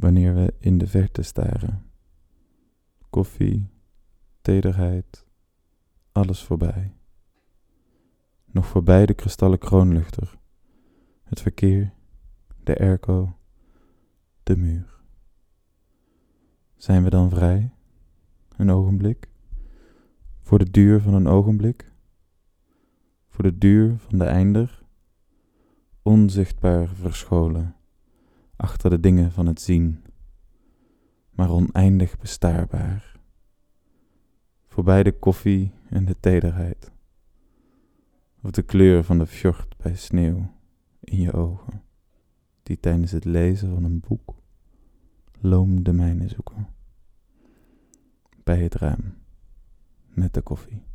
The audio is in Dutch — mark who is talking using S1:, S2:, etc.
S1: wanneer we in de verte staren. Koffie, tederheid, alles voorbij. Nog voorbij de kristallen kroonluchter, het verkeer, de airco, de muur. Zijn we dan vrij? Een ogenblik? Voor de duur van een ogenblik? Voor de duur van de einder? Onzichtbaar verscholen achter de dingen van het zien, maar oneindig bestaarbaar. Voorbij de koffie en de tederheid, of de kleur van de fjord bij sneeuw in je ogen, die tijdens het lezen van een boek loom de mijne zoeken. Bij het raam, met de koffie.